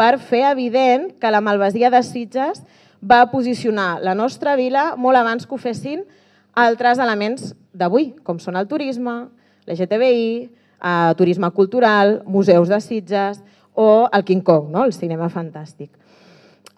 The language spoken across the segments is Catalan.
per fer evident que la malvasia de Sitges va posicionar la nostra vila molt abans que ho fessin altres elements d'avui, com són el turisme, l'LGTBI, eh, turisme cultural, museus de Sitges o el King Kong, no? el cinema fantàstic.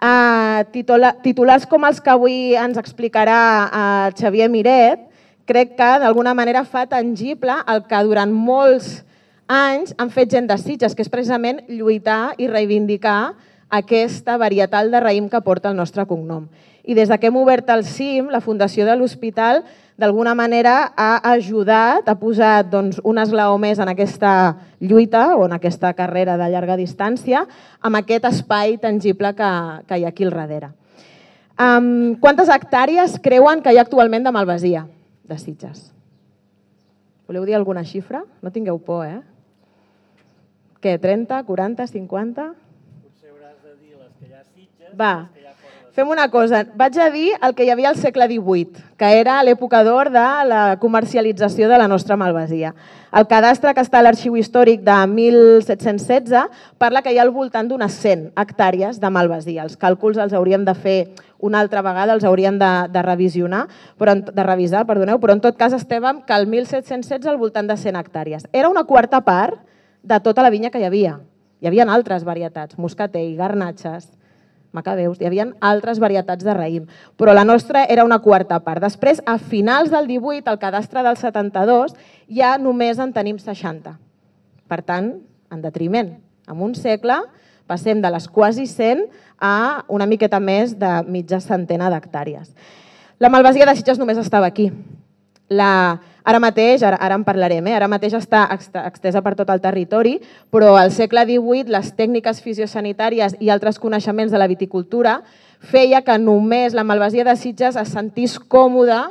Uh, titula, titulars com els que avui ens explicarà uh, Xavier Miret, crec que d'alguna manera fa tangible el que durant molts anys han fet gent de Sitges, que és precisament lluitar i reivindicar aquesta varietal de raïm que porta el nostre cognom. I des que hem obert el CIM, la Fundació de l'Hospital, d'alguna manera ha ajudat, ha posat doncs, un esglaó més en aquesta lluita o en aquesta carrera de llarga distància amb aquest espai tangible que, que hi ha aquí al darrere. Um, quantes hectàrees creuen que hi ha actualment de Malvasia, de Sitges? Voleu dir alguna xifra? No tingueu por, eh? Què, 30, 40, 50? Potser hauràs de dir les que hi ha Sitges Va. Fem una cosa, vaig a dir el que hi havia al segle XVIII, que era l'època d'or de la comercialització de la nostra malvasia. El cadastre que està a l'arxiu històric de 1716 parla que hi ha al voltant d'unes 100 hectàrees de malvasia. Els càlculs els hauríem de fer una altra vegada, els hauríem de, de revisionar, però, en- de revisar, perdoneu, però en tot cas estàvem que el 1716 al voltant de 100 hectàrees. Era una quarta part de tota la vinya que hi havia. Hi havia altres varietats, moscatell, garnatxes, macabeus, hi havia altres varietats de raïm, però la nostra era una quarta part. Després, a finals del 18, al cadastre del 72, ja només en tenim 60. Per tant, en detriment. En un segle passem de les quasi 100 a una miqueta més de mitja centena d'hectàrees. La malvasia de Sitges només estava aquí. La, ara mateix, ara, ara en parlarem, eh? ara mateix està ext- extesa per tot el territori, però al segle XVIII les tècniques fisiosanitàries i altres coneixements de la viticultura feia que només la malvasia de Sitges es sentís còmoda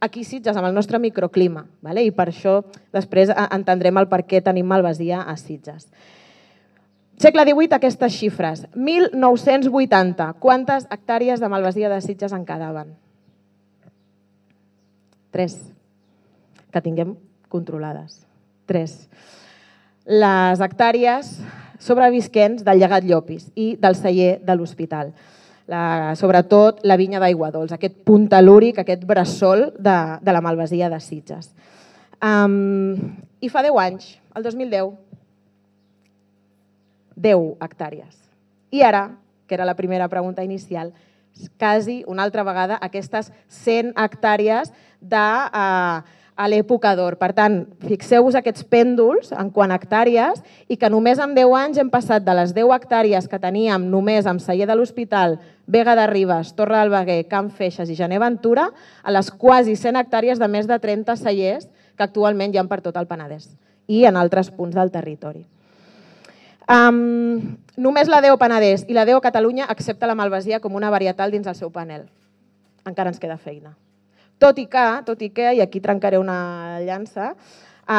aquí Sitges, amb el nostre microclima. Vale? I per això després entendrem el per què tenim malvasia a Sitges. Segle XVIII, aquestes xifres. 1980. Quantes hectàrees de malvasia de Sitges en quedaven? Tres. Que tinguem controlades. Tres. Les hectàrees sobrevisquents del llegat Llopis i del celler de l'hospital. La, sobretot la vinya d'aigua dolç, aquest punt telúric, aquest bressol de, de la malvasia de Sitges. Um, I fa 10 anys, el 2010, 10 hectàrees. I ara, que era la primera pregunta inicial, quasi una altra vegada aquestes 100 hectàrees de, uh, a l'època d'or. Per tant, fixeu-vos aquests pèndols en quant a hectàrees i que només en 10 anys hem passat de les 10 hectàrees que teníem només amb Celler de l'Hospital, Vega de Ribes, Torre del Beguer, Camp Feixes i Gené Ventura a les quasi 100 hectàrees de més de 30 cellers que actualment hi ha per tot el Penedès i en altres punts del territori. Um, només la DEO Penedès i la DEO Catalunya accepta la malvasia com una varietal dins el seu panel. Encara ens queda feina. Tot i que, tot i que, i aquí trencaré una llança,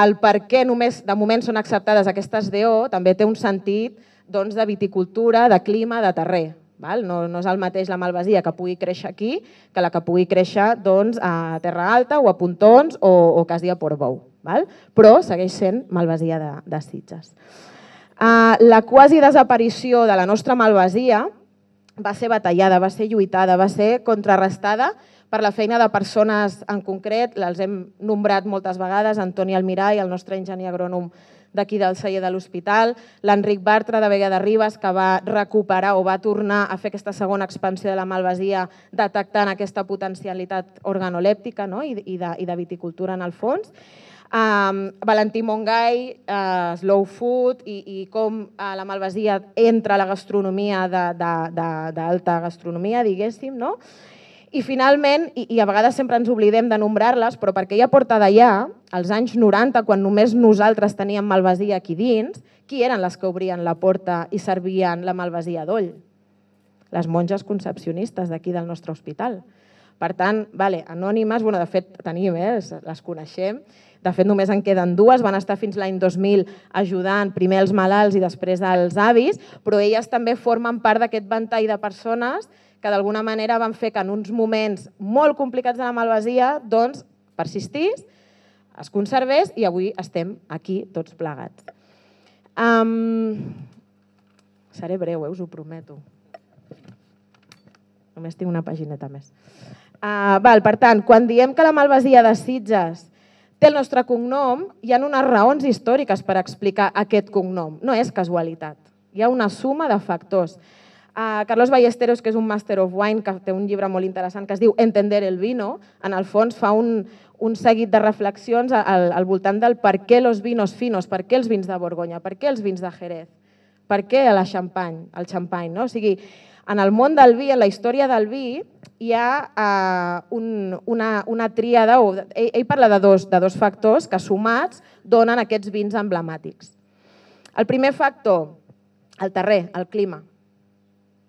el per què només de moment són acceptades aquestes DO també té un sentit doncs, de viticultura, de clima, de terrer. Val? No, no és el mateix la malvasia que pugui créixer aquí que la que pugui créixer doncs, a Terra Alta o a Pontons o, o quasi a Portbou. Val? Però segueix sent malvasia de, de Sitges. Uh, la quasi desaparició de la nostra malvasia va ser batallada, va ser lluitada, va ser contrarrestada per la feina de persones en concret, les hem nombrat moltes vegades, Antoni Almirall, el nostre enginyer agrònom d'aquí del celler de l'Hospital, l'Enric Bartra de Vega de Ribes, que va recuperar o va tornar a fer aquesta segona expansió de la malvasia detectant aquesta potencialitat organolèptica no? I, i, de, i de viticultura en el fons. Um, Valentí Mongai, uh, Slow Food i, i com uh, la malvasia entra a la gastronomia d'alta gastronomia, diguéssim, no? I finalment, i, i a vegades sempre ens oblidem de nombrar-les, però perquè ja porta d'allà, als anys 90, quan només nosaltres teníem malvasia aquí dins, qui eren les que obrien la porta i servien la malvasia d'oll? Les monges concepcionistes d'aquí del nostre hospital. Per tant, vale, anònimes, bueno, de fet tenim, eh, les coneixem, de fet només en queden dues, van estar fins l'any 2000 ajudant primer els malalts i després els avis, però elles també formen part d'aquest ventall de persones que d'alguna manera van fer que en uns moments molt complicats de la malvasia doncs, persistís, es conservés i avui estem aquí tots plegats. Um, Seré breu, eh, us ho prometo. Només tinc una pagineta més. Uh, val, per tant, quan diem que la malvasia de Sitges té el nostre cognom, hi ha unes raons històriques per explicar aquest cognom. No és casualitat. Hi ha una suma de factors. Uh, Carlos Ballesteros, que és un Master of Wine, que té un llibre molt interessant que es diu Entender el vino, en el fons fa un, un seguit de reflexions al, al voltant del per què los vinos finos, per què els vins de Borgonya, per què els vins de Jerez, per què la xampany, el xampany. No? O sigui, en el món del vi, en la història del vi, hi ha uh, un, una, una tríada, o, ell, ell parla de dos, de dos factors que sumats donen aquests vins emblemàtics. El primer factor, el terrer, el clima.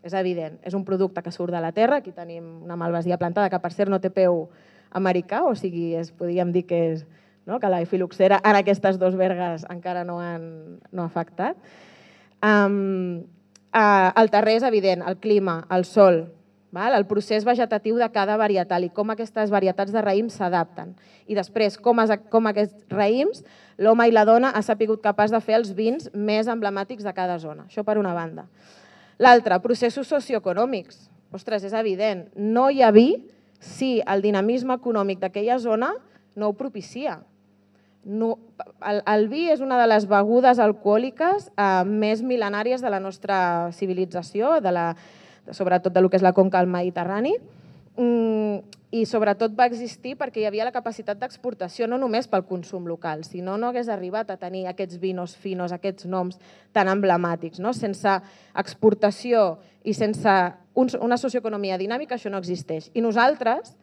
És evident, és un producte que surt de la terra, aquí tenim una malvasia plantada que per cert no té peu americà, o sigui, és, podríem dir que, és, no? que la filoxera en aquestes dues vergues encara no han no ha afectat. Um, uh, el terrer és evident, el clima, el sol, val? el procés vegetatiu de cada varietal i com aquestes varietats de raïms s'adapten. I després, com, es, com aquests raïms, l'home i la dona ha sapigut capaç de fer els vins més emblemàtics de cada zona. Això per una banda. L'altre, processos socioeconòmics. Ostres, és evident, no hi ha vi si el dinamisme econòmic d'aquella zona no ho propicia. No, el, el vi és una de les begudes alcohòliques eh, més mil·lenàries de la nostra civilització, de la, sobretot de lo que és la conca del Mediterrani, mm, i sobretot va existir perquè hi havia la capacitat d'exportació, no només pel consum local, sinó no hagués arribat a tenir aquests vinos finos, aquests noms tan emblemàtics. No? Sense exportació i sense un, una socioeconomia dinàmica, això no existeix. I nosaltres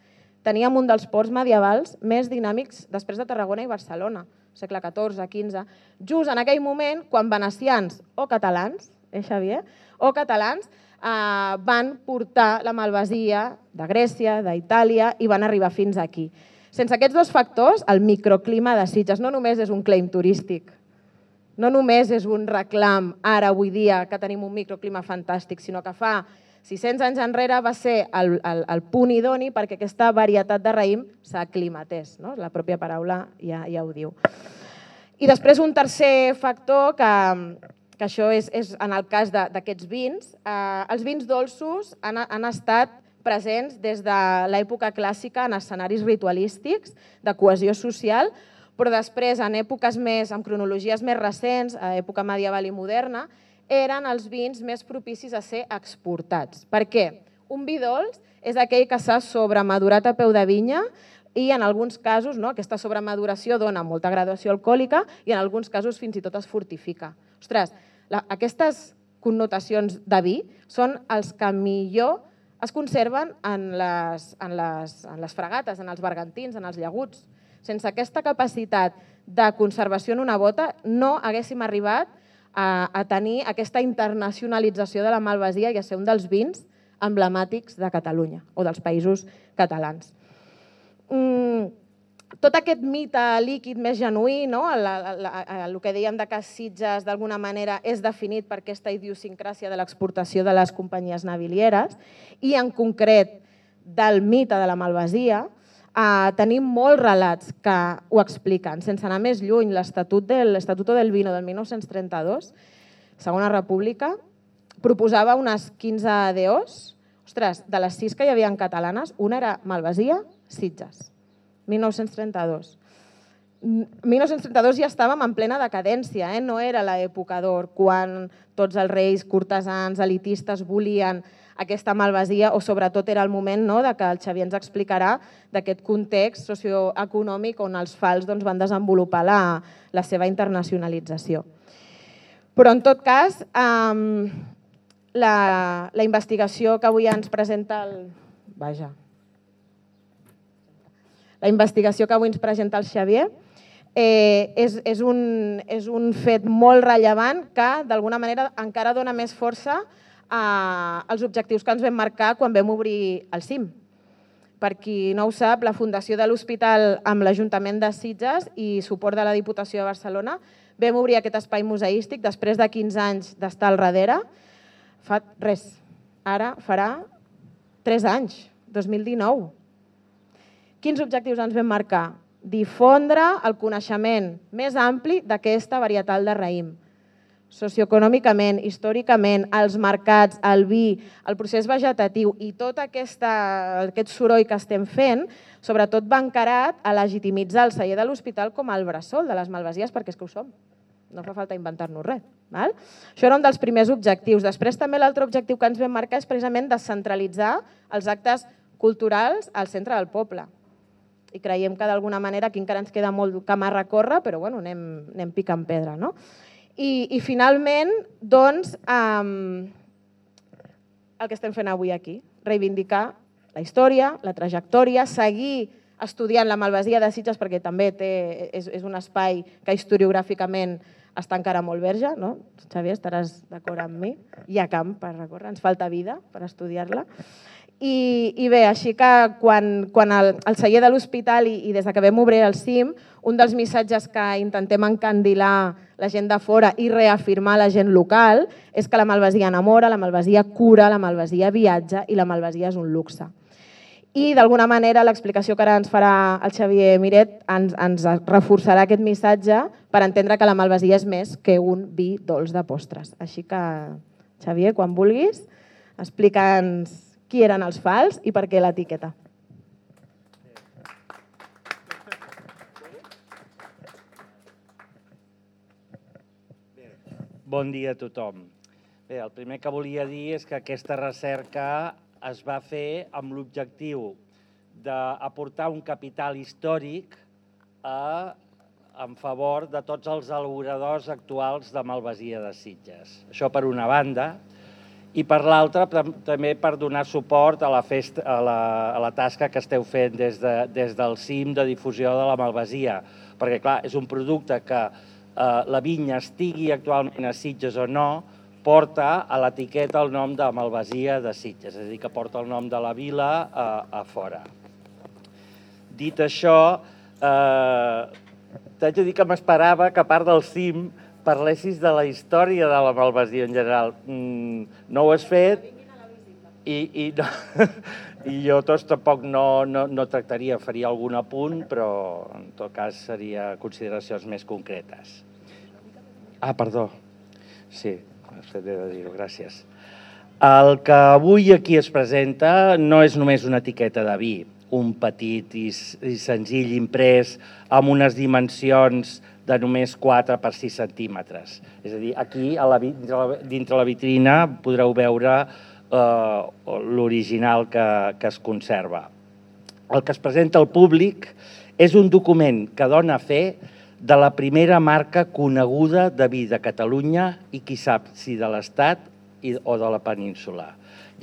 teníem un dels ports medievals més dinàmics després de Tarragona i Barcelona, segle XIV, XV, just en aquell moment quan venecians o catalans, eh, Xavier, o catalans, eh, van portar la malvasia de Grècia, d'Itàlia i van arribar fins aquí. Sense aquests dos factors, el microclima de Sitges no només és un claim turístic, no només és un reclam ara, avui dia, que tenim un microclima fantàstic, sinó que fa 600 anys enrere va ser el, el, el punt idoni perquè aquesta varietat de raïm s'aclimatés. No? La pròpia paraula ja, ja ho diu. I després un tercer factor que, que això és, és en el cas d'aquests vins. Eh, els vins dolços han, han estat presents des de l'època clàssica en escenaris ritualístics de cohesió social, però després, en èpoques més, en cronologies més recents, a època medieval i moderna, eren els vins més propicis a ser exportats. Per què? Un vi dolç és aquell que s'ha sobremadurat a peu de vinya i en alguns casos no, aquesta sobremaduració dona molta graduació alcohòlica i en alguns casos fins i tot es fortifica. Ostres, la, aquestes connotacions de vi són els que millor es conserven en les, en, les, en les fregates, en els bergantins, en els llaguts. Sense aquesta capacitat de conservació en una bota no haguéssim arribat a, a tenir aquesta internacionalització de la malvasia i a ser un dels vins emblemàtics de Catalunya o dels països catalans. Mm, tot aquest mite líquid més genuí, no? el, el, el, el que dèiem de que Sitges d'alguna manera és definit per aquesta idiosincràsia de l'exportació de les companyies navilieres i en concret del mite de la malvasia, eh, tenim molts relats que ho expliquen. Sense anar més lluny, l'Estatut del, l'Estatuto del Vino del 1932, Segona República, proposava unes 15 DOs. Ostres, de les sis que hi havia en catalanes, una era Malvasia, Sitges. 1932. 1932 ja estàvem en plena decadència, eh? no era l'època d'or, quan tots els reis, cortesans, elitistes volien aquesta malvasia o sobretot era el moment no, de que el Xavier ens explicarà d'aquest context socioeconòmic on els fals doncs, van desenvolupar la, la seva internacionalització. Però en tot cas, um, la, la investigació que avui ens presenta el... Vaja, la investigació que avui ens presenta el Xavier, eh, és, és, un, és un fet molt rellevant que d'alguna manera encara dona més força a, als objectius que ens vam marcar quan vam obrir el CIM. Per qui no ho sap, la Fundació de l'Hospital amb l'Ajuntament de Sitges i suport de la Diputació de Barcelona vam obrir aquest espai museístic després de 15 anys d'estar al darrere. Fa res, ara farà 3 anys, 2019 Quins objectius ens vam marcar? Difondre el coneixement més ampli d'aquesta varietal de raïm. socioeconòmicament, històricament, els mercats, el vi, el procés vegetatiu i tot aquesta, aquest soroll que estem fent, sobretot va encarat a legitimitzar el celler de l'hospital com el bressol de les malvasies, perquè és que ho som. No fa falta inventar-nos res. Val? Això era un dels primers objectius. Després també l'altre objectiu que ens vam marcar és precisament descentralitzar els actes culturals al centre del poble. I creiem que d'alguna manera aquí encara ens queda molt camp a recórrer, però bueno, anem, anem picant pedra. No? I, I finalment, doncs, um, el que estem fent avui aquí, reivindicar la història, la trajectòria, seguir estudiant la malvasia de Sitges perquè també té, és, és un espai que historiogràficament està encara molt verge, no? Xavier, estaràs d'acord amb mi? Hi ha camp per recórrer, ens falta vida per estudiar-la. I, I bé, així que quan, quan el, el celler de l'hospital i, i des que vam obrir el CIM, un dels missatges que intentem encandilar la gent de fora i reafirmar la gent local és que la malvasia enamora, la malvasia cura, la malvasia viatja i la malvasia és un luxe. I d'alguna manera l'explicació que ara ens farà el Xavier Miret ens, ens reforçarà aquest missatge per entendre que la malvasia és més que un vi dolç de postres. Així que, Xavier, quan vulguis, explica'ns qui eren els fals i per què l'etiqueta. Bon dia a tothom. Bé, el primer que volia dir és que aquesta recerca es va fer amb l'objectiu d'aportar un capital històric a, en favor de tots els elaboradors actuals de Malvasia de Sitges. Això per una banda i per l'altra també per donar suport a la, festa, a la, a la tasca que esteu fent des, de, des del CIM de difusió de la Malvasia, perquè clar, és un producte que eh, la vinya estigui actualment a Sitges o no, porta a l'etiqueta el nom de Malvasia de Sitges, és a dir, que porta el nom de la vila a, a fora. Dit això, eh, t'haig de dir que m'esperava que a part del CIM parlessis de la història de la malvasia en general. Mm, no ho has fet i, i, no, i jo tots tampoc no, no, no tractaria, faria algun apunt, però en tot cas seria consideracions més concretes. Ah, perdó. Sí, he de dir-ho, gràcies. El que avui aquí es presenta no és només una etiqueta de vi, un petit i, i senzill imprès amb unes dimensions de només 4 per 6 centímetres. És a dir, aquí, a la, dintre la vitrina, podreu veure eh, l'original que, que es conserva. El que es presenta al públic és un document que dona fe de la primera marca coneguda de vi de Catalunya i qui sap si de l'Estat o de la península,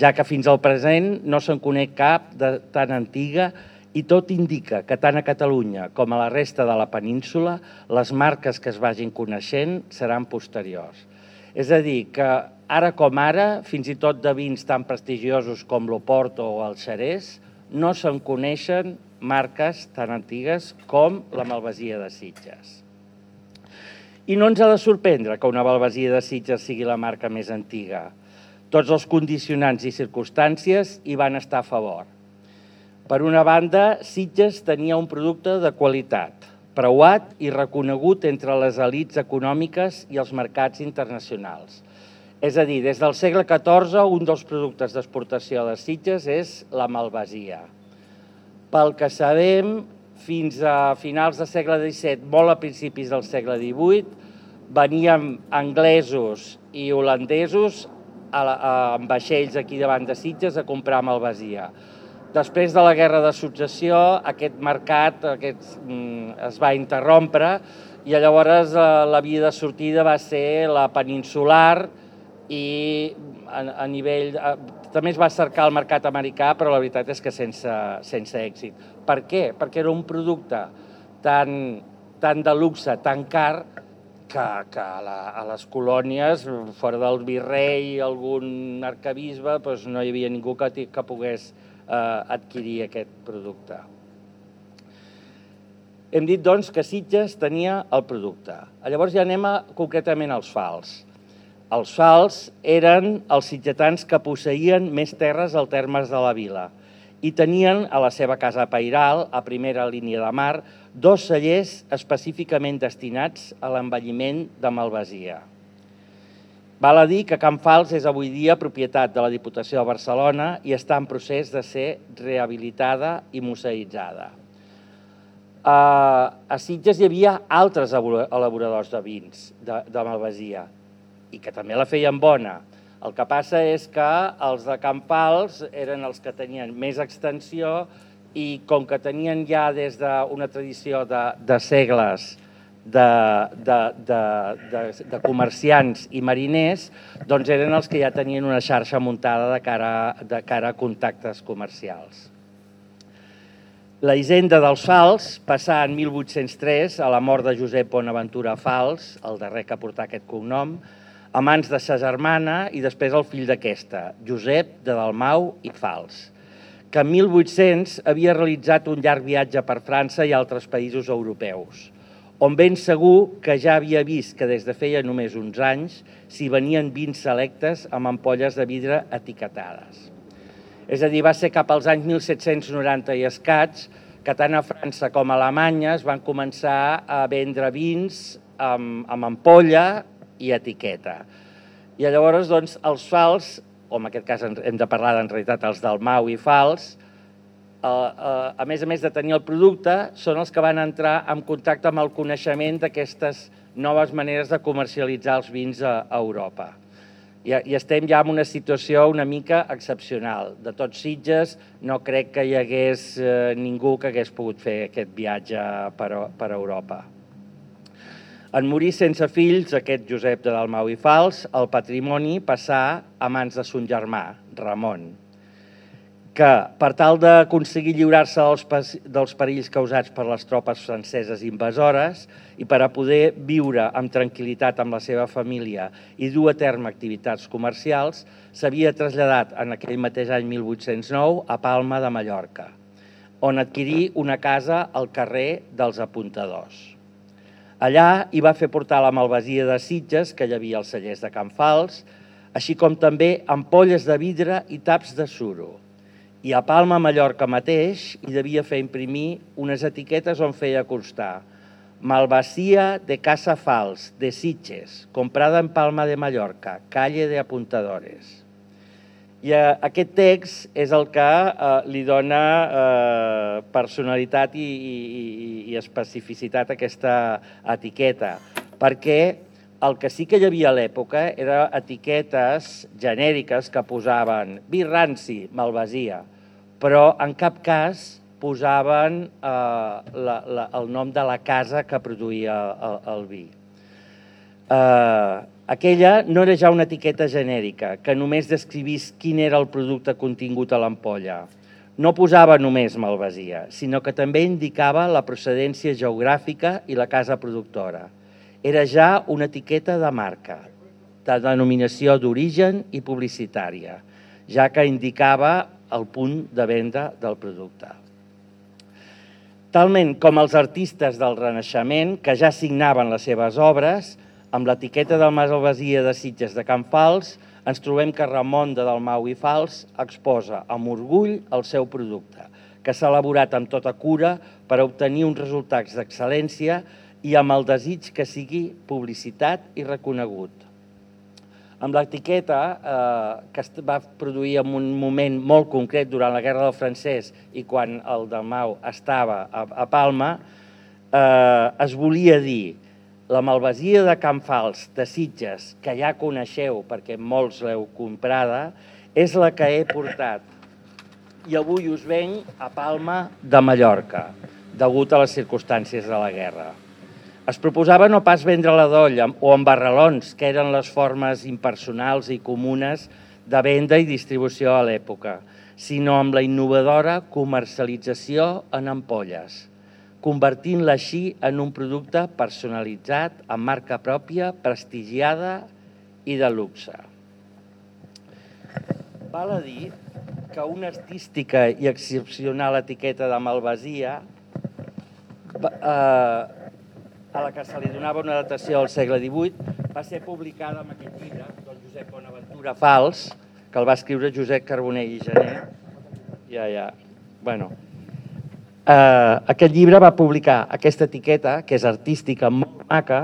ja que fins al present no se'n coneix cap de tan antiga i tot indica que tant a Catalunya com a la resta de la península les marques que es vagin coneixent seran posteriors. És a dir, que ara com ara, fins i tot de vins tan prestigiosos com l'Oporto o el Xerès, no se'n coneixen marques tan antigues com la Malvasia de Sitges. I no ens ha de sorprendre que una Malvasia de Sitges sigui la marca més antiga. Tots els condicionants i circumstàncies hi van estar a favor per una banda, Sitges tenia un producte de qualitat, preuat i reconegut entre les elites econòmiques i els mercats internacionals. És a dir, des del segle XIV, un dels productes d'exportació de Sitges és la malvasia. Pel que sabem, fins a finals del segle XVII, molt a principis del segle XVIII, venien anglesos i holandesos a, amb vaixells aquí davant de Sitges a comprar malvasia. Després de la Guerra de Successió, aquest mercat aquest, mm, es va interrompre i llavors eh, la via de sortida va ser la peninsular i a, a nivell... A, també es va cercar el mercat americà, però la veritat és que sense, sense èxit. Per què? Perquè era un producte tan, tan de luxe, tan car, que, que a, la, a les colònies, fora del virrei algun arcabisbe, doncs no hi havia ningú que, que pogués eh, adquirir aquest producte. Hem dit, doncs, que Sitges tenia el producte. Llavors ja anem a, concretament als fals. Els fals eren els sitgetans que posseïen més terres al termes de la vila i tenien a la seva casa pairal, a primera línia de mar, dos cellers específicament destinats a l'envelliment de malvasia. Val a dir que Can Fals és avui dia propietat de la Diputació de Barcelona i està en procés de ser rehabilitada i museïtzada. A Sitges hi havia altres elaboradors de vins de, de Malvasia i que també la feien bona. El que passa és que els de Can Fals eren els que tenien més extensió i com que tenien ja des d'una tradició de, de segles de, de, de, de, de comerciants i mariners doncs eren els que ja tenien una xarxa muntada de cara, de cara a contactes comercials. La hisenda dels Fals passà en 1803, a la mort de Josep Bonaventura Fals, el darrer que portà aquest cognom, a mans de sa germana i després el fill d'aquesta, Josep de Dalmau i Fals, que en 1800 havia realitzat un llarg viatge per França i altres països europeus on ben segur que ja havia vist que des de feia només uns anys s'hi venien vins selectes amb ampolles de vidre etiquetades. És a dir, va ser cap als anys 1790 i escats que tant a França com a Alemanya es van començar a vendre vins amb, amb ampolla i etiqueta. I llavors, doncs, els fals, o en aquest cas hem de parlar en realitat els del Mau i fals, a, a més a més de tenir el producte, són els que van entrar en contacte amb el coneixement d'aquestes noves maneres de comercialitzar els vins a, a Europa. I, I estem ja en una situació una mica excepcional. De tots Sitges no crec que hi hagués eh, ningú que hagués pogut fer aquest viatge per, per Europa. En morir sense fills, aquest Josep de Dalmau i Fals, el patrimoni passà a mans de son germà, Ramon, que per tal d'aconseguir lliurar-se dels, dels perills causats per les tropes franceses invasores i per a poder viure amb tranquil·litat amb la seva família i dur a terme activitats comercials, s'havia traslladat en aquell mateix any 1809 a Palma de Mallorca, on adquirí una casa al carrer dels Apuntadors. Allà hi va fer portar la malvasia de Sitges, que hi havia als cellers de Can Fals, així com també ampolles de vidre i taps de suro, i a Palma, Mallorca mateix, hi devia fer imprimir unes etiquetes on feia constar Malvasia de Casa Fals, de Sitges, comprada en Palma de Mallorca, calle de Apuntadores. I eh, aquest text és el que eh, li dona eh, personalitat i, i, i especificitat a aquesta etiqueta, perquè el que sí que hi havia a l'època era etiquetes genèriques que posaven vi ranci, malvasia, però en cap cas posaven eh, la, la, el nom de la casa que produïa el, el vi. Eh, aquella no era ja una etiqueta genèrica, que només descrivís quin era el producte contingut a l'ampolla. No posava només malvasia, sinó que també indicava la procedència geogràfica i la casa productora era ja una etiqueta de marca, de denominació d'origen i publicitària, ja que indicava el punt de venda del producte. Talment com els artistes del Renaixement, que ja signaven les seves obres, amb l'etiqueta del Malvasia de Sitges de Can Fals, ens trobem que Ramon de Dalmau i Fals exposa amb orgull el seu producte, que s'ha elaborat amb tota cura per obtenir uns resultats d'excel·lència i amb el desig que sigui publicitat i reconegut. Amb l'etiqueta, eh, que es va produir en un moment molt concret durant la Guerra del Francès i quan el Dalmau estava a, a Palma, eh, es volia dir la malvasia de Can Fals, de Sitges, que ja coneixeu perquè molts l'heu comprada, és la que he portat i avui us venc a Palma de Mallorca, degut a les circumstàncies de la guerra. Es proposava no pas vendre la doll o amb barralons, que eren les formes impersonals i comunes de venda i distribució a l'època, sinó amb la innovadora comercialització en ampolles, convertint-la així en un producte personalitzat, amb marca pròpia, prestigiada i de luxe. Val a dir que una artística i excepcional etiqueta de malvasia eh, a la que se li donava una datació al segle XVIII, va ser publicada amb aquest llibre del Josep Bonaventura Fals, que el va escriure Josep Carbonell i Gené. Ja, ja. Bueno, eh, aquest llibre va publicar aquesta etiqueta, que és artística, molt maca,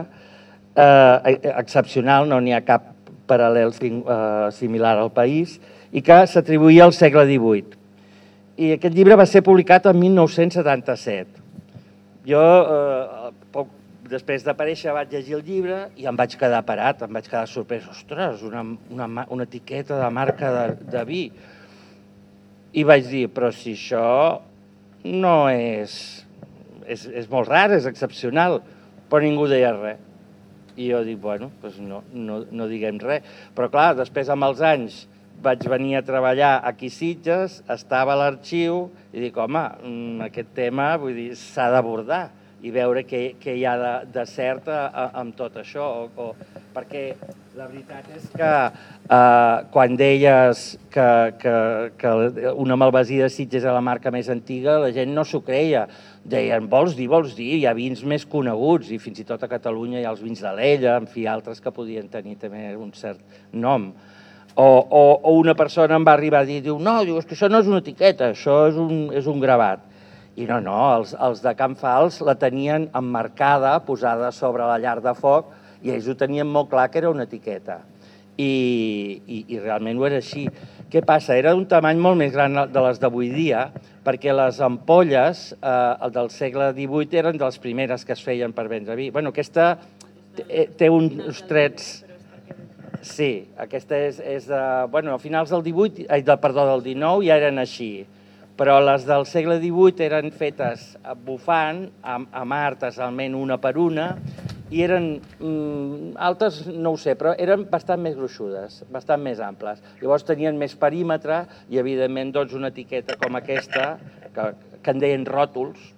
eh, excepcional, no n'hi ha cap paral·lel eh, similar al país i que s'atribuïa al segle XVIII. I aquest llibre va ser publicat en 1977. Jo, eh, després d'aparèixer, vaig llegir el llibre i em vaig quedar parat, em vaig quedar sorprès. Ostres, una, una, una etiqueta de marca de, de vi. I vaig dir, però si això no és... És, és molt rar, és excepcional, però ningú deia res. I jo dic, bueno, doncs no, no, no diguem res. Però clar, després amb els anys vaig venir a treballar aquí a Sitges, estava a l'arxiu i dic, home, mm, aquest tema s'ha d'abordar i veure què, què hi ha de, de cert amb tot això. O, o, perquè la veritat és que eh, quan deies que, que, que una malvasia de Sitges era la marca més antiga, la gent no s'ho creia. Deien, vols dir, vols dir, hi ha vins més coneguts, i fins i tot a Catalunya hi ha els vins de l'Ella, en fi, altres que podien tenir també un cert nom. O, o, o una persona em va arribar a dir, diu, no, diu, és que això no és una etiqueta, això és un, és un gravat i no, no, els, els de Can Fals la tenien emmarcada, posada sobre la llar de foc, i ells ho tenien molt clar que era una etiqueta. I, i, i realment ho era així. Què passa? Era d'un tamany molt més gran de les d'avui dia, perquè les ampolles eh, del segle XVIII eren de les primeres que es feien per vendre vi. Bueno, aquesta té, té uns trets... Sí, aquesta és, és de... Bueno, a finals del 18, ai, de, perdó, del 19 ja eren així però les del segle XVIII eren fetes bufant, amb, amb artes almenys una per una, i eren mm, altes, no ho sé, però eren bastant més gruixudes, bastant més amples. Llavors tenien més perímetre i, evidentment, doncs, una etiqueta com aquesta, que, que en deien ròtols,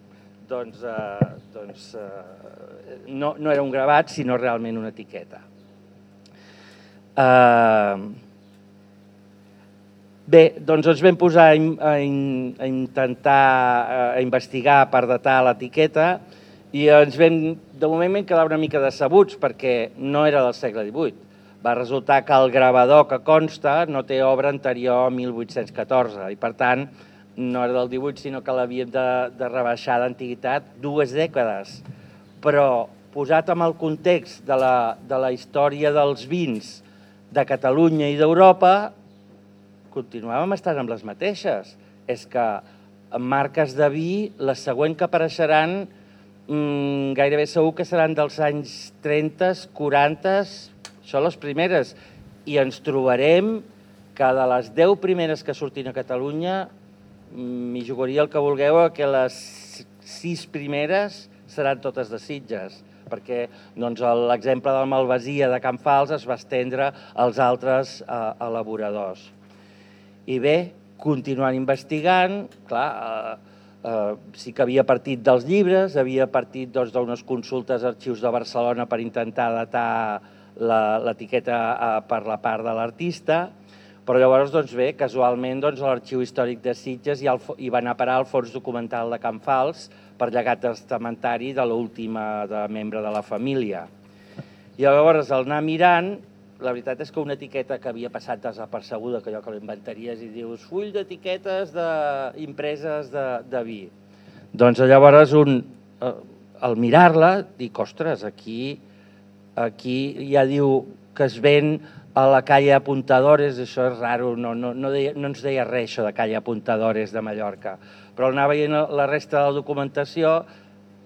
doncs, eh, doncs eh, no, no era un gravat, sinó realment una etiqueta. Eh, Bé, doncs ens vam posar a, a, a intentar a investigar per datar l'etiqueta i ens vam, de moment quedar una mica decebuts perquè no era del segle XVIII. Va resultar que el gravador que consta no té obra anterior a 1814 i per tant no era del 18 sinó que l'havíem de, de rebaixar d'antiguitat dues dècades. Però posat en el context de la, de la història dels vins de Catalunya i d'Europa, continuàvem estant amb les mateixes. És que marques de vi, les següents que apareixeran mmm, gairebé segur que seran dels anys 30, 40, són les primeres. I ens trobarem que de les 10 primeres que sortin a Catalunya, m'hi jugaria el que vulgueu, que les 6 primeres seran totes de Sitges perquè doncs, l'exemple del Malvasia de Can Fals es va estendre als altres eh, elaboradors. I bé, continuant investigant, clar, eh, eh, sí que havia partit dels llibres, havia partit doncs, d'unes doncs, consultes a arxius de Barcelona per intentar datar l'etiqueta eh, per la part de l'artista, però llavors, doncs bé, casualment, doncs, l'Arxiu Històric de Sitges i, el, i va anar a parar al fons documental de Can Fals per llegat testamentari de l'última de membre de la família. I llavors, al anar mirant, la veritat és que una etiqueta que havia passat desapercebuda, que allò que l'inventaries i dius full d'etiquetes de, impreses de, de vi. Doncs llavors un, eh, al mirar-la, dic, ostres, aquí, aquí ja diu que es ven a la calle Apuntadores, això és raro, no, no, no, deia, no ens deia res això de calle Apuntadores de Mallorca. Però anar veient la resta de la documentació,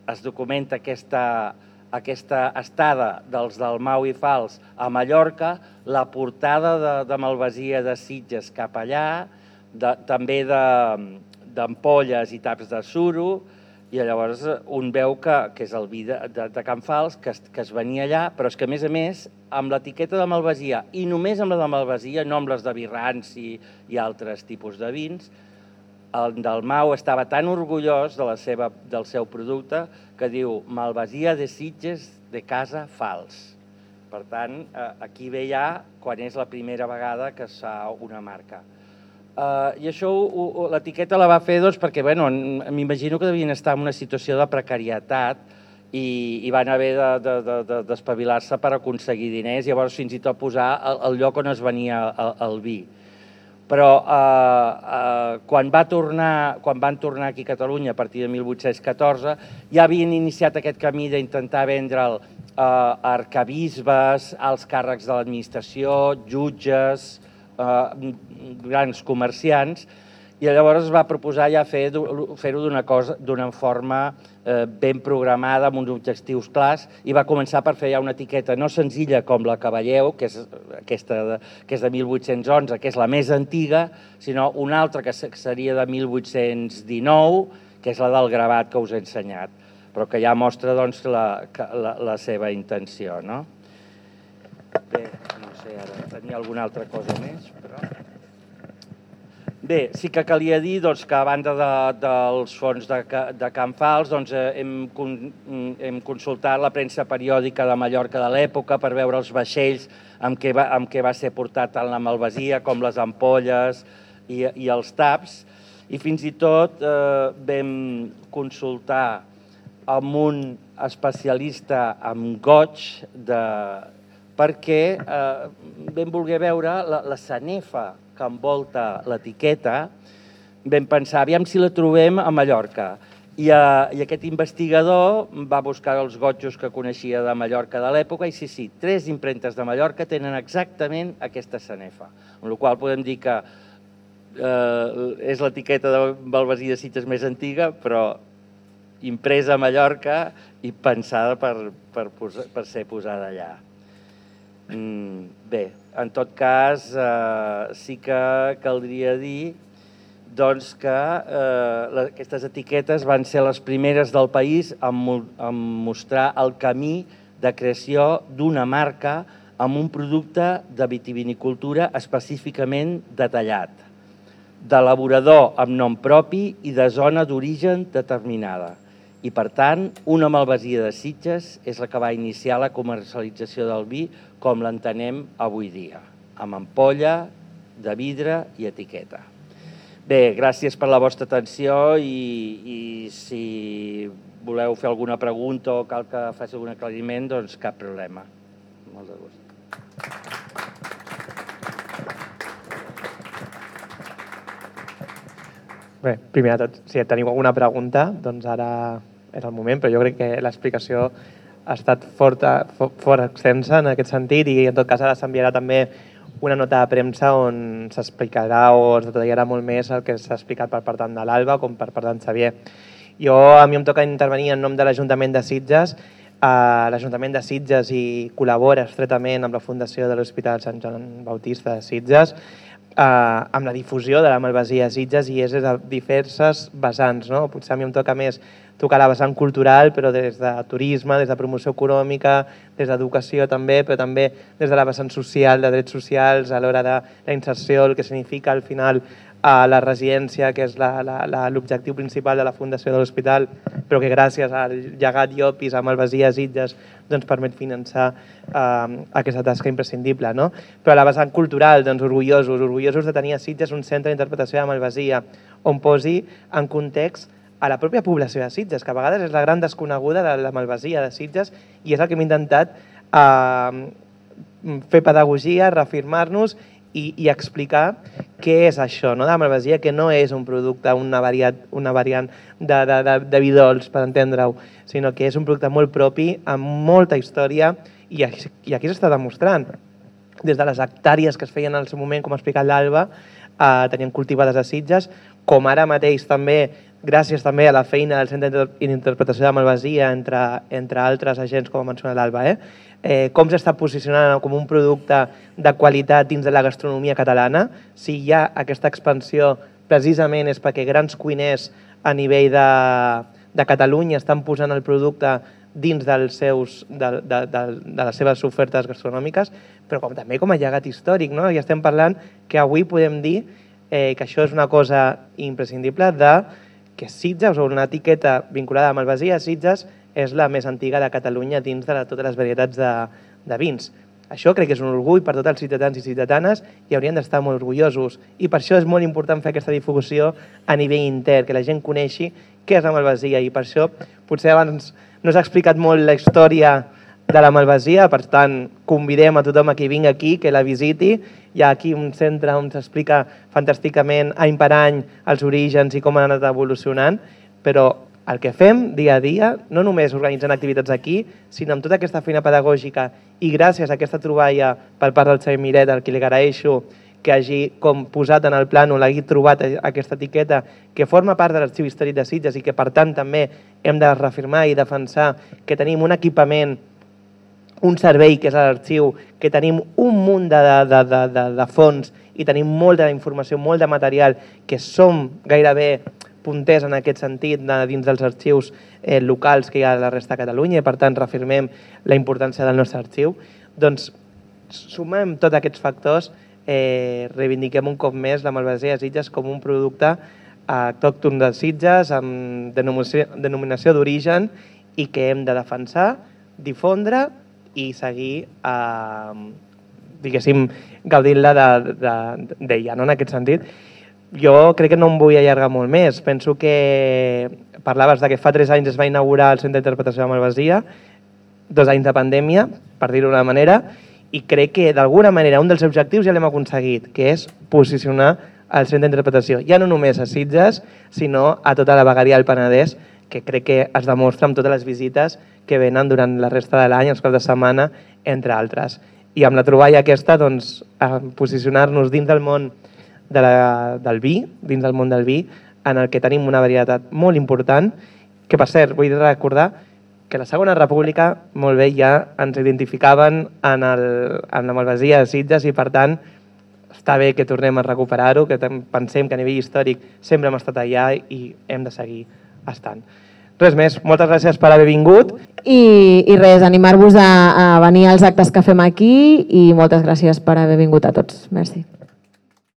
es documenta aquesta, aquesta estada dels del Mau i Fals a Mallorca, la portada de, de Malvasia de Sitges cap allà, de, també d'ampolles i taps de suro, i llavors un veu que, que és el vi de, de, de Can Fals, que es, que es venia allà, però és que a més a més, amb l'etiqueta de Malvasia, i només amb la de Malvasia, no amb les de Birrans i, i altres tipus de vins, el Dalmau estava tan orgullós de la seva, del seu producte que diu Malvasia de Sitges de casa fals. Per tant, eh, aquí ve ja quan és la primera vegada que es fa una marca. Uh, I això l'etiqueta la va fer doncs, perquè bueno, m'imagino que devien estar en una situació de precarietat i, i van haver d'espavilar-se de, de, de, per aconseguir diners, llavors fins i tot posar el, el lloc on es venia el, el vi però eh, eh, quan, va tornar, quan van tornar aquí a Catalunya a partir de 1814 ja havien iniciat aquest camí d'intentar vendre'l eh, arcabisbes, als càrrecs de l'administració, jutges, eh, grans comerciants, i llavors es va proposar ja fer-ho fer d'una forma eh, ben programada, amb uns objectius clars, i va començar per fer ja una etiqueta no senzilla com la que veieu, que és, aquesta de, que és de 1811, que és la més antiga, sinó una altra que seria de 1819, que és la del gravat que us he ensenyat, però que ja mostra doncs, la, la, la seva intenció. No? Bé, no sé, ara tenia alguna altra cosa més, però... Bé, sí que calia dir doncs, que a banda de, dels fons de, de Can Fals doncs, eh, hem, hem consultat la premsa periòdica de Mallorca de l'època per veure els vaixells amb què, va, amb què va ser portat tant la malvasia com les ampolles i, i els taps. I fins i tot eh, vam consultar amb un especialista en goig de, perquè eh, vam voler veure la, la sanefa que envolta l'etiqueta, vam pensar, aviam si la trobem a Mallorca. I, a, I aquest investigador va buscar els gotjos que coneixia de Mallorca de l'època i sí, sí, tres impremtes de Mallorca tenen exactament aquesta sanefa. Amb la qual podem dir que eh, és l'etiqueta de Balbasí de Cites més antiga, però impresa a Mallorca i pensada per, per, posar, per ser posada allà. Mm, bé, en tot cas, eh, sí que caldria dir doncs, que eh, aquestes etiquetes van ser les primeres del país en, en mostrar el camí de creació d'una marca amb un producte de vitivinicultura específicament detallat, d'elaborador amb nom propi i de zona d'origen determinada. I, per tant, una malvasia de Sitges és la que va iniciar la comercialització del vi com l'entenem avui dia, amb ampolla, de vidre i etiqueta. Bé, gràcies per la vostra atenció i, i si voleu fer alguna pregunta o cal que faci algun aclariment, doncs cap problema. Molt de gust. Bé, primer de tot, si teniu alguna pregunta, doncs ara és el moment, però jo crec que l'explicació ha estat forta, fort extensa en aquest sentit i en tot cas ara s'enviarà també una nota de premsa on s'explicarà o es detallarà molt més el que s'ha explicat per part tant de l'Alba com per part d'en Xavier. Jo, a mi em toca intervenir en nom de l'Ajuntament de Sitges. Uh, L'Ajuntament de Sitges i col·labora estretament amb la Fundació de l'Hospital Sant Joan Bautista de Sitges uh, amb la difusió de la malvasia Sitges i és de diverses vessants. No? Potser a mi em toca més tocar la vessant cultural, però des de turisme, des de promoció econòmica, des d'educació també, però també des de la vessant social, de drets socials, a l'hora de la inserció, el que significa al final a la residència, que és l'objectiu principal de la Fundació de l'Hospital, però que gràcies al llegat Iopis a Malvasia, Sitges, doncs permet finançar eh, aquesta tasca imprescindible. No? Però a la vessant cultural, doncs orgullosos, orgullosos de tenir a Sitges un centre d'interpretació de Malvasia, on posi en context a la pròpia població de Sitges, que a vegades és la gran desconeguda de la malvasia de Sitges i és el que hem intentat eh, fer pedagogia, reafirmar-nos i, i explicar què és això no? de malvasia, que no és un producte, una, variat, una variant de, de, de, de vidols, per entendre-ho, sinó que és un producte molt propi, amb molta història, i aquí, i aquí s'està demostrant. Des de les hectàrees que es feien al seu moment, com ha explicat l'Alba, eh, tenien cultivades a Sitges, com ara mateix també gràcies també a la feina del Centre d'Interpretació de Malvasia, entre, entre altres agents, com ha mencionat l'Alba, eh? Eh, com s'està posicionant com un producte de qualitat dins de la gastronomia catalana, si hi ha aquesta expansió precisament és perquè grans cuiners a nivell de, de Catalunya estan posant el producte dins dels seus, de, de, de, de les seves ofertes gastronòmiques, però com, també com a llegat històric. No? I estem parlant que avui podem dir eh, que això és una cosa imprescindible de que Sitges, o una etiqueta vinculada amb el Basia, Sitges és la més antiga de Catalunya dins de totes les varietats de, de vins. Això crec que és un orgull per tots els ciutadans i ciutadanes i haurien d'estar molt orgullosos. I per això és molt important fer aquesta difusió a nivell intern, que la gent coneixi què és la Malvasia i per això potser abans no s'ha explicat molt la història de la Malvasia, per tant, convidem a tothom a qui vingui aquí, que la visiti. Hi ha aquí un centre on s'explica fantàsticament any per any els orígens i com han anat evolucionant, però el que fem dia a dia, no només organitzant activitats aquí, sinó amb tota aquesta feina pedagògica i gràcies a aquesta troballa per part del Xavier Miret, al qui li agraeixo que hagi com posat en el plànol, hagi trobat aquesta etiqueta que forma part de l'arxiu històric de Sitges i que per tant també hem de reafirmar i defensar que tenim un equipament un servei que és l'arxiu, que tenim un munt de, de, de, de, de fons i tenim molta informació, molt de material, que som gairebé punters en aquest sentit de, dins dels arxius eh, locals que hi ha a la resta de Catalunya i per tant reafirmem la importància del nostre arxiu, doncs sumem tots aquests factors eh, reivindiquem un cop més la Malvasia de Sitges com un producte autòcton de Sitges amb denominació, d'origen i que hem de defensar, difondre i seguir eh, diguéssim, gaudint-la d'ella, de, de, de, no? en aquest sentit. Jo crec que no em vull allargar molt més. Penso que parlaves de que fa tres anys es va inaugurar el Centre d'Interpretació de Malvasia, dos anys de pandèmia, per dir-ho d'una manera, i crec que d'alguna manera un dels objectius ja l'hem aconseguit, que és posicionar el centre d'interpretació, ja no només a Sitges, sinó a tota la vegueria del Penedès, que crec que es demostra amb totes les visites que venen durant la resta de l'any, els caps de setmana, entre altres. I amb la troballa aquesta, doncs, posicionar-nos dins del món de la, del vi, dins del món del vi, en el que tenim una varietat molt important, que per cert, vull recordar que la Segona República molt bé ja ens identificaven en, el, en la Malvasia de Sitges i per tant està bé que tornem a recuperar-ho, que pensem que a nivell històric sempre hem estat allà i hem de seguir estant. Res més, moltes gràcies per haver vingut. I, i res, animar-vos a, a venir als actes que fem aquí i moltes gràcies per haver vingut a tots. Merci.